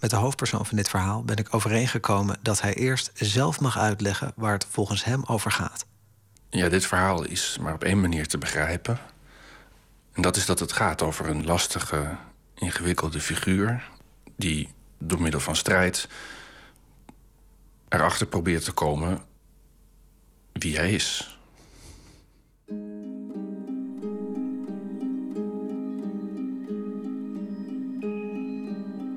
Met de hoofdpersoon van dit verhaal ben ik overeengekomen dat hij eerst zelf mag uitleggen waar het volgens hem over gaat. Ja, dit verhaal is maar op één manier te begrijpen. En dat is dat het gaat over een lastige, ingewikkelde figuur die door middel van strijd erachter probeert te komen wie hij is.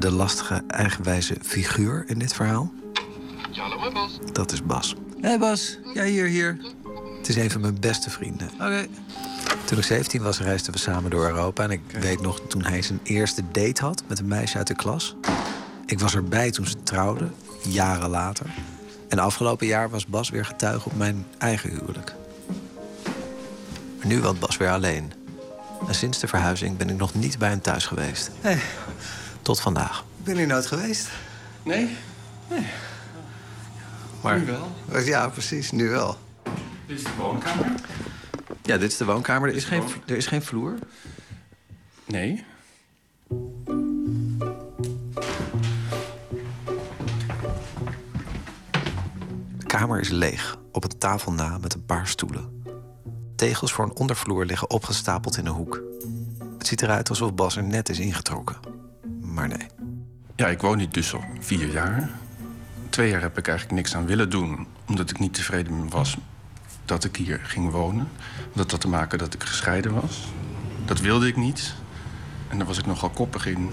De lastige, eigenwijze figuur in dit verhaal? Ja, hallo, Bas. Dat is Bas. Hé hey Bas, ja hier, hier. Het is een van mijn beste vrienden. Oké. Toen ik 17 was, reisden we samen door Europa. En ik weet nog toen hij zijn eerste date had met een meisje uit de klas. Ik was erbij toen ze trouwden, jaren later. En afgelopen jaar was Bas weer getuige op mijn eigen huwelijk. Maar nu woont Bas weer alleen. En sinds de verhuizing ben ik nog niet bij hem thuis geweest. Hey, Tot vandaag. ik ben hier nooit geweest. Nee? Maar, Nu wel. Ja, precies, nu wel. Dit is de woonkamer? Ja, dit is de woonkamer. Er is geen, er is geen vloer. Nee. De kamer is leeg, op een tafel na met een paar stoelen. Tegels voor een ondervloer liggen opgestapeld in een hoek. Het ziet eruit alsof Bas er net is ingetrokken. Maar nee. Ja, ik woon hier dus al vier jaar. Twee jaar heb ik eigenlijk niks aan willen doen, omdat ik niet tevreden was dat ik hier ging wonen. Dat had te maken dat ik gescheiden was. Dat wilde ik niet. En daar was ik nogal koppig in.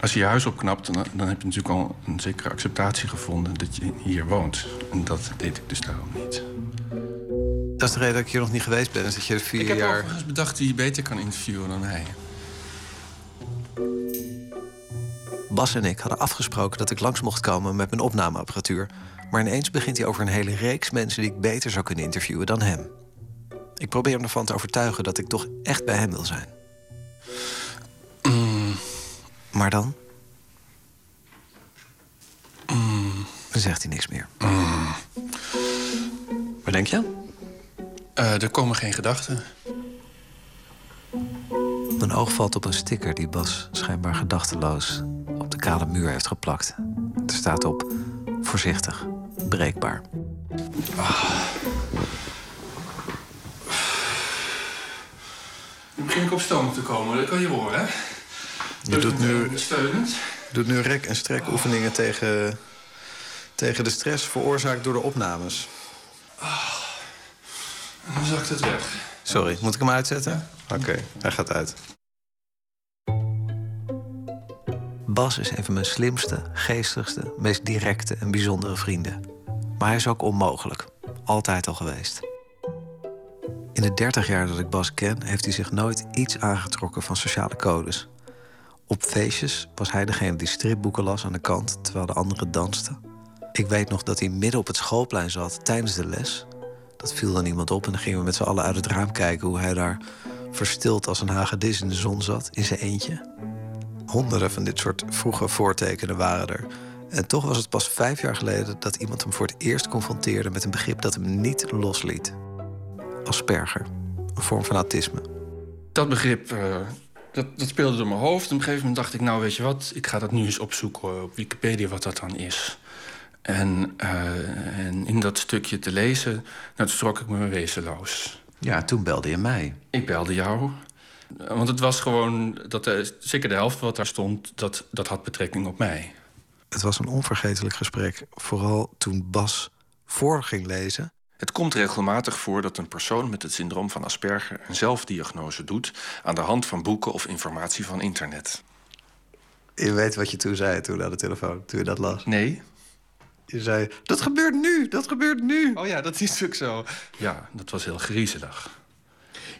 Als je je huis opknapt, dan, dan heb je natuurlijk al een zekere acceptatie gevonden dat je hier woont. En dat deed ik dus daarom niet. Dat is de reden dat ik hier nog niet geweest ben. Is dat je er vier Ik heb jaar. overigens bedacht die je beter kan interviewen dan hij. Bas en ik hadden afgesproken dat ik langs mocht komen met mijn opnameapparatuur. Maar ineens begint hij over een hele reeks mensen die ik beter zou kunnen interviewen dan hem. Ik probeer hem ervan te overtuigen dat ik toch echt bij hem wil zijn. Maar dan? Dan zegt hij niks meer. Waar denk je? Eh, er komen geen gedachten. Mijn oog valt op een sticker die Bas schijnbaar gedachteloos kale muur heeft geplakt. Er staat op: voorzichtig, breekbaar. Nu begin ik op stoom te komen, dat kan je horen, hè? Je doet nu, Steunend. doet nu rek- en strekoefeningen tegen, tegen de stress veroorzaakt door de opnames. En dan zakt het weg. Sorry, moet ik hem uitzetten? Oké, hij gaat uit. Bas is een van mijn slimste, geestigste, meest directe en bijzondere vrienden. Maar hij is ook onmogelijk. Altijd al geweest. In de 30 jaar dat ik Bas ken, heeft hij zich nooit iets aangetrokken van sociale codes. Op feestjes was hij degene die stripboeken las aan de kant terwijl de anderen dansten. Ik weet nog dat hij midden op het schoolplein zat tijdens de les. Dat viel dan iemand op en dan gingen we met z'n allen uit het raam kijken hoe hij daar verstild als een hagedis in de zon zat, in zijn eentje. Honderden van dit soort vroege voortekenen waren er. En toch was het pas vijf jaar geleden dat iemand hem voor het eerst confronteerde met een begrip dat hem niet losliet. Asperger, een vorm van autisme. Dat begrip, eh, dat, dat speelde door mijn hoofd. Op een gegeven moment dacht ik, nou weet je wat... ik ga dat nu eens opzoeken op Wikipedia wat dat dan is. En, eh, en in dat stukje te lezen, nou, toen trok ik me wezenloos. Ja, toen belde je mij. Ik belde jou. Want het was gewoon, dat, zeker de helft wat daar stond... Dat, dat had betrekking op mij. Het was een onvergetelijk gesprek, vooral toen Bas voor ging lezen. Het komt regelmatig voor dat een persoon met het syndroom van Asperger een zelfdiagnose doet aan de hand van boeken of informatie van internet. Je weet wat je toen zei toen aan de telefoon, toen je dat las. Nee? Je zei, dat gebeurt nu, dat gebeurt nu. Oh ja, dat is ook zo. Ja, dat was heel griezelig.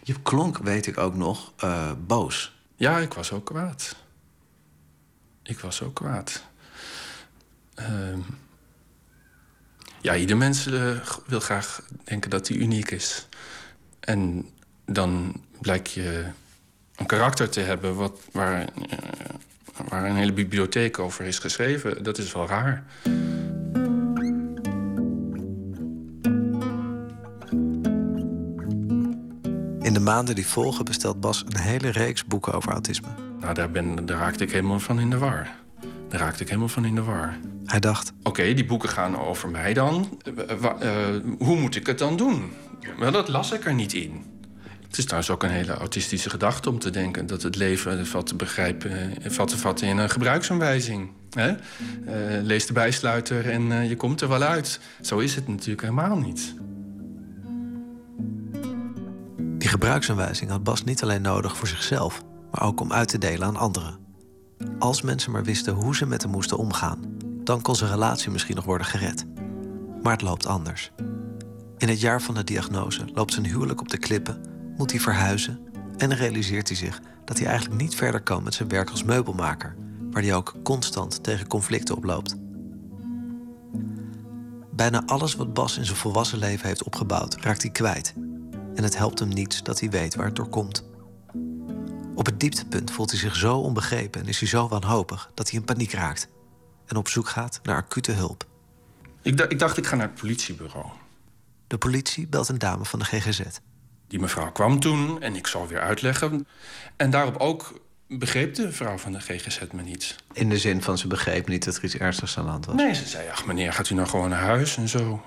Je klonk, weet ik ook nog, eh, boos. Ja, ik was ook kwaad. Ik was ook kwaad. Ehm, ja, ieder mens eh, wil graag denken dat hij uniek is. En dan blijk je een karakter te hebben wat, waar, eh, waar een hele bibliotheek over is geschreven. Dat is wel raar. Maanden die volgen bestelt Bas een hele reeks boeken over autisme. Nou, daar, ben, daar raakte ik helemaal van in de war. Daar raakte ik helemaal van in de war. Hij dacht, Oké, die boeken gaan over mij dan. Eh, eh, hoe moet ik het dan doen? Maar dat las ik er niet in. Het is trouwens ook een hele autistische gedachte om te denken dat het leven valt te begrijpen, eh, valt te vatten in een gebruiksaanwijzing. Hè? Lees de bijsluiter en je komt er wel uit. Zo is het natuurlijk helemaal niet. Gebruiksaanwijzing had Bas niet alleen nodig voor zichzelf, maar ook om uit te delen aan anderen. Als mensen maar wisten hoe ze met hem moesten omgaan, dan kon zijn relatie misschien nog worden gered. Maar het loopt anders. In het jaar van de diagnose loopt zijn huwelijk op de klippen, moet hij verhuizen en realiseert hij zich dat hij eigenlijk niet verder kan met zijn werk als meubelmaker, waar hij ook constant tegen conflicten oploopt. Bijna alles wat Bas in zijn volwassen leven heeft opgebouwd, raakt hij kwijt. En het helpt hem niets dat hij weet waar het door komt. Op het dieptepunt voelt hij zich zo onbegrepen en is hij zo wanhopig dat hij in paniek raakt en op zoek gaat naar acute hulp. Ik, da- ik dacht, ik ga naar het politiebureau. De politie belt een dame van de GGZ. Die mevrouw kwam toen en ik zal weer uitleggen. En daarop ook begreep de vrouw van de GGZ me niet. In de zin van ze begreep niet dat er iets ernstigs aan de hand was. Nee, ze zei, ach meneer, gaat u nou gewoon naar huis en zo.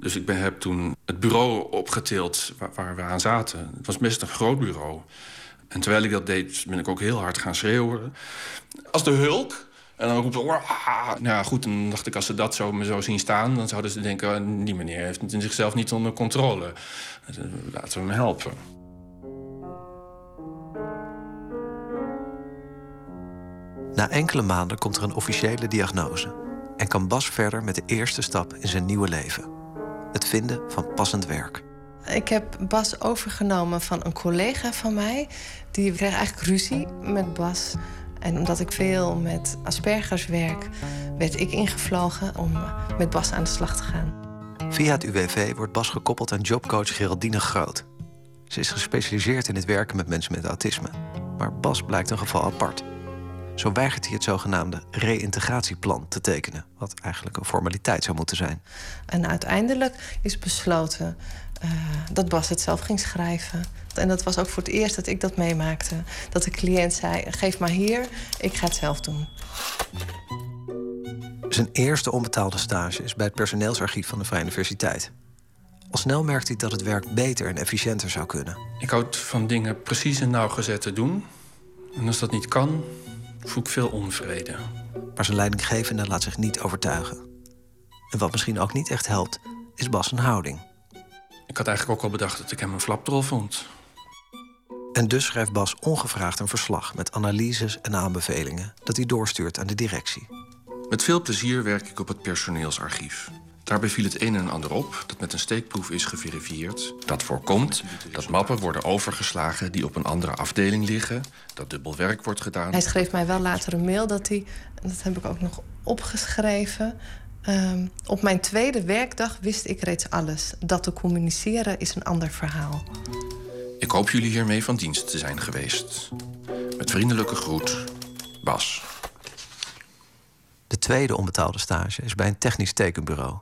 Dus ik ben, heb toen het bureau opgetild waar, we aan zaten. Het was best een groot bureau. En terwijl ik dat deed, ben ik ook heel hard gaan schreeuwen. Als de hulk. En dan roepen ze... "Wah!" Nou ja, goed, dan dacht ik, als ze dat zo, me zo zien staan... dan zouden ze denken, "Ah, die meneer heeft het in zichzelf niet onder controle. Eh, Laten we hem helpen. Na enkele maanden komt er een officiële diagnose en kan Bas verder met de eerste stap in zijn nieuwe leven: het vinden van passend werk. Ik heb Bas overgenomen van een collega van mij. Die kreeg eigenlijk ruzie met Bas. En omdat ik veel met Aspergers werk, werd ik ingevlogen om met Bas aan de slag te gaan. Via het UWV wordt Bas gekoppeld aan jobcoach Geraldine Groot. Ze is gespecialiseerd in het werken met mensen met autisme. Maar Bas blijkt een geval apart. Zo weigert hij het zogenaamde reïntegratieplan te tekenen, wat eigenlijk een formaliteit zou moeten zijn. En uiteindelijk is besloten eh, dat Bas het zelf ging schrijven. En dat was ook voor het eerst dat ik dat meemaakte. Dat de cliënt zei: geef maar hier, ik ga het zelf doen. Zijn eerste onbetaalde stage is bij het personeelsarchief van de Vrije Universiteit. Al snel merkt hij dat het werk beter en efficiënter zou kunnen. Ik houd van dingen precies en nauwgezet te doen. En als dat niet kan, voel ik veel onvrede. Maar zijn leidinggevende laat zich niet overtuigen. En wat misschien ook niet echt helpt, is Bas' een houding. Ik had eigenlijk ook al bedacht dat ik hem een flapdrol vond. En dus schrijft Bas ongevraagd een verslag met analyses en aanbevelingen dat hij doorstuurt aan de directie. Met veel plezier werk ik op het personeelsarchief. Daarbij viel het een en ander op dat met een steekproef is geverifieerd. Dat voorkomt dat mappen worden overgeslagen die op een andere afdeling liggen. Dat dubbel werk wordt gedaan. Hij schreef mij wel later een mail dat hij, en dat heb ik ook nog opgeschreven. ehm, op mijn tweede werkdag wist ik reeds alles. Dat te communiceren is een ander verhaal. Ik hoop jullie hiermee van dienst te zijn geweest. Met vriendelijke groet, Bas. De tweede onbetaalde stage is bij een technisch tekenbureau.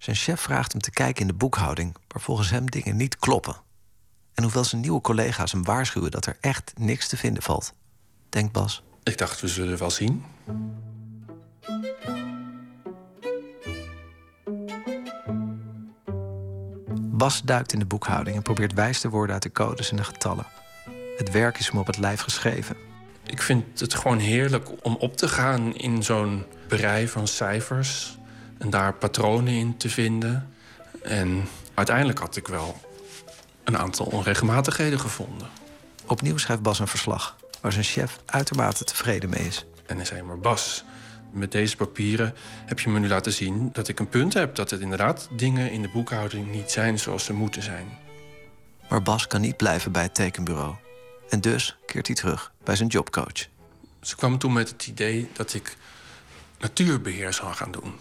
Zijn chef vraagt hem te kijken in de boekhouding, waar volgens hem dingen niet kloppen. En hoewel zijn nieuwe collega's hem waarschuwen dat er echt niks te vinden valt, denkt Bas: Ik dacht, we zullen wel zien. Bas duikt in de boekhouding en probeert wijs te worden uit de codes en de getallen. Het werk is hem op het lijf geschreven. Ik vind het gewoon heerlijk om op te gaan in zo'n berei van cijfers. En daar patronen in te vinden. En uiteindelijk had ik wel een aantal onregelmatigheden gevonden. Opnieuw schrijft Bas een verslag, waar zijn chef uitermate tevreden mee is. En hij zei, maar Bas, met deze papieren heb je me nu laten zien dat ik een punt heb. Dat het inderdaad dingen in de boekhouding niet zijn zoals ze moeten zijn. Maar Bas kan niet blijven bij het tekenbureau. En dus keert hij terug bij zijn jobcoach. Ze kwam toen met het idee dat ik natuurbeheer zou gaan doen.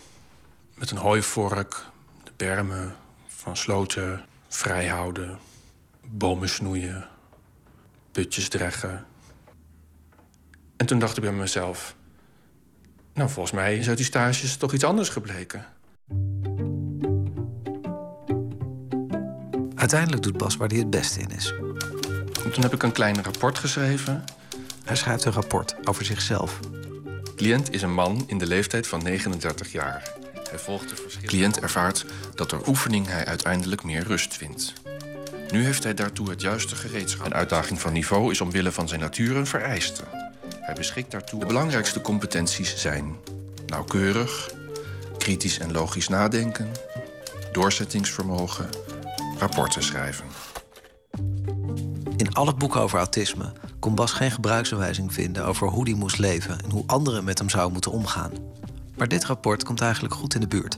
Met een hooivork, de bermen van sloten vrijhouden, bomen snoeien, putjes dreggen. En toen dacht ik bij mezelf... nou, volgens mij is uit die stages toch iets anders gebleken. Uiteindelijk doet Bas waar hij het beste in is. En toen heb ik een klein rapport geschreven. Hij schrijft een rapport over zichzelf. Cliënt is een man in de leeftijd van 39 jaar. De. Cliënt ervaart dat door oefening hij uiteindelijk meer rust vindt. Nu heeft hij daartoe het juiste gereedschap. Een uitdaging van niveau is omwille van zijn natuur een vereiste. Hij beschikt daartoe. De belangrijkste competenties zijn nauwkeurig, kritisch en logisch nadenken, doorzettingsvermogen, rapporten schrijven. In alle boeken over autisme kon Bas geen gebruiksaanwijzing vinden over hoe hij moest leven en hoe anderen met hem zouden moeten omgaan. Maar dit rapport komt eigenlijk goed in de buurt.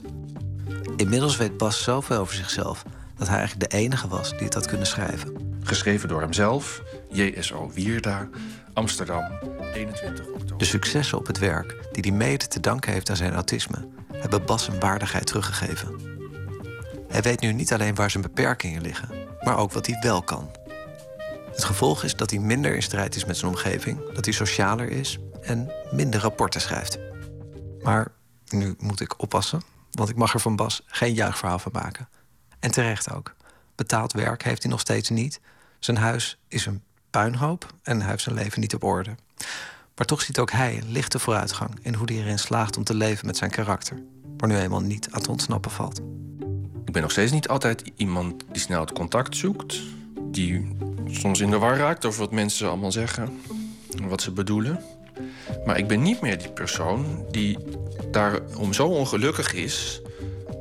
Inmiddels weet Bas zoveel over zichzelf dat hij eigenlijk de enige was die het had kunnen schrijven. Geschreven door hemzelf, JSO Wierda, Amsterdam, 21 oktober. De successen op het werk, die hij mede te danken heeft aan zijn autisme, hebben Bas zijn waardigheid teruggegeven. Hij weet nu niet alleen waar zijn beperkingen liggen, maar ook wat hij wel kan. Het gevolg is dat hij minder in strijd is met zijn omgeving, dat hij socialer is en minder rapporten schrijft. Maar nu moet ik oppassen, want ik mag er van Bas geen juichverhaal van maken. En terecht ook. Betaald werk heeft hij nog steeds niet. Zijn huis is een puinhoop en hij heeft zijn leven niet op orde. Maar toch ziet ook hij een lichte vooruitgang in hoe hij erin slaagt om te leven met zijn karakter, waar nu eenmaal niet aan te ontsnappen valt. Ik ben nog steeds niet altijd iemand die snel het contact zoekt, die soms in de war raakt over wat mensen allemaal zeggen en wat ze bedoelen. Maar ik ben niet meer die persoon die daarom zo ongelukkig is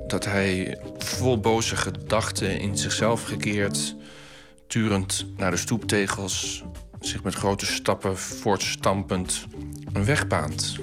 dat hij vol boze gedachten in zichzelf gekeerd, turend naar de stoeptegels, zich met grote stappen voortstampend een weg baant.